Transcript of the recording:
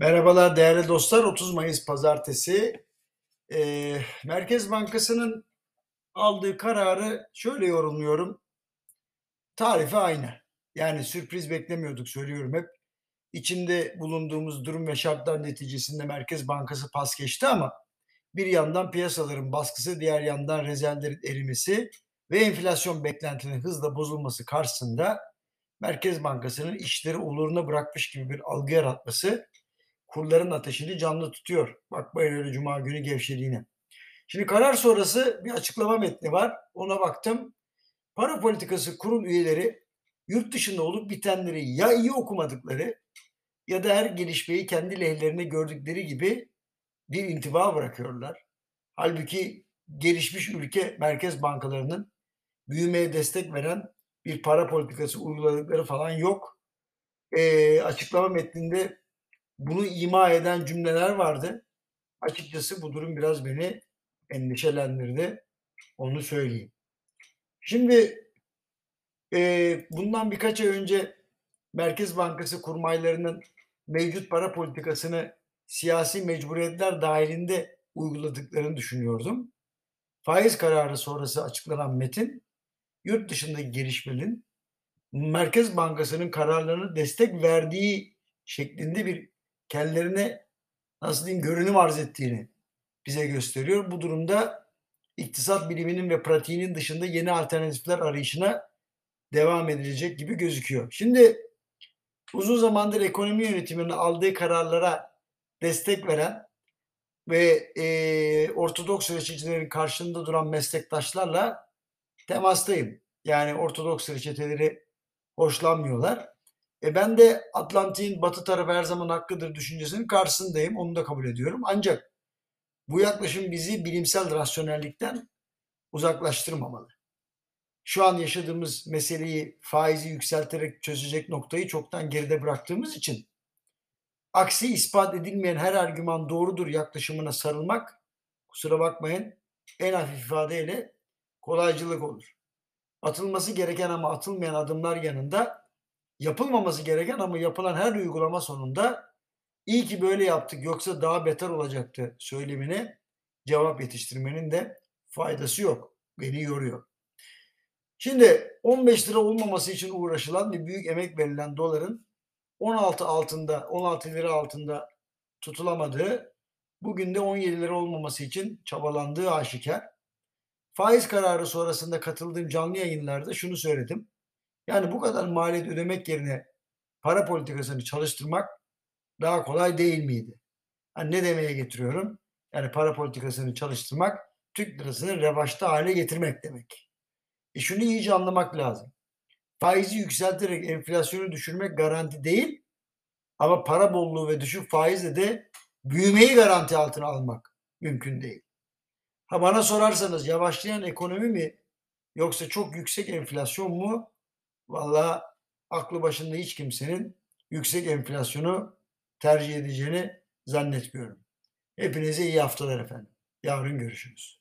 Merhabalar değerli dostlar. 30 Mayıs Pazartesi. Ee, Merkez Bankası'nın aldığı kararı şöyle yorumluyorum. Tarifi aynı. Yani sürpriz beklemiyorduk söylüyorum hep. İçinde bulunduğumuz durum ve şartlar neticesinde Merkez Bankası pas geçti ama bir yandan piyasaların baskısı, diğer yandan rezervlerin erimesi ve enflasyon beklentinin hızla bozulması karşısında Merkez Bankası'nın işleri oluruna bırakmış gibi bir algı yaratması kurların ateşini canlı tutuyor. Bakmayın öyle cuma günü gevşediğine. Şimdi karar sonrası bir açıklama metni var. Ona baktım. Para politikası kurul üyeleri yurt dışında olup bitenleri ya iyi okumadıkları ya da her gelişmeyi kendi lehlerine gördükleri gibi bir intiba bırakıyorlar. Halbuki gelişmiş ülke merkez bankalarının büyümeye destek veren bir para politikası uyguladıkları falan yok. E, açıklama metninde bunu ima eden cümleler vardı. Açıkçası bu durum biraz beni endişelendirdi. Onu söyleyeyim. Şimdi e, bundan birkaç ay önce Merkez Bankası kurmaylarının mevcut para politikasını siyasi mecburiyetler dahilinde uyguladıklarını düşünüyordum. Faiz kararı sonrası açıklanan metin, yurt dışındaki gelişmenin Merkez Bankası'nın kararlarını destek verdiği şeklinde bir kendilerine nasıl diyeyim görünüm arz ettiğini bize gösteriyor. Bu durumda iktisat biliminin ve pratiğinin dışında yeni alternatifler arayışına devam edilecek gibi gözüküyor. Şimdi uzun zamandır ekonomi yönetiminin aldığı kararlara destek veren ve e, Ortodoks reçetelerin karşında duran meslektaşlarla temastayım. Yani Ortodoks reçeteleri hoşlanmıyorlar. E ben de Atlantik'in batı tarafı her zaman hakkıdır düşüncesinin karşısındayım. Onu da kabul ediyorum. Ancak bu yaklaşım bizi bilimsel rasyonellikten uzaklaştırmamalı. Şu an yaşadığımız meseleyi faizi yükselterek çözecek noktayı çoktan geride bıraktığımız için aksi ispat edilmeyen her argüman doğrudur yaklaşımına sarılmak kusura bakmayın en hafif ifadeyle kolaycılık olur. Atılması gereken ama atılmayan adımlar yanında yapılmaması gereken ama yapılan her uygulama sonunda iyi ki böyle yaptık yoksa daha beter olacaktı söylemine cevap yetiştirmenin de faydası yok. Beni yoruyor. Şimdi 15 lira olmaması için uğraşılan ve büyük emek verilen doların 16 altında 16 lira altında tutulamadığı bugün de 17 lira olmaması için çabalandığı aşikar. Faiz kararı sonrasında katıldığım canlı yayınlarda şunu söyledim. Yani bu kadar maliyet ödemek yerine para politikasını çalıştırmak daha kolay değil miydi? Yani ne demeye getiriyorum? Yani para politikasını çalıştırmak Türk lirasını revaçta hale getirmek demek. E şunu iyice anlamak lazım. Faizi yükselterek enflasyonu düşürmek garanti değil ama para bolluğu ve düşük faizle de büyümeyi garanti altına almak mümkün değil. Ha bana sorarsanız yavaşlayan ekonomi mi yoksa çok yüksek enflasyon mu? Valla aklı başında hiç kimsenin yüksek enflasyonu tercih edeceğini zannetmiyorum. Hepinize iyi haftalar efendim. Yarın görüşürüz.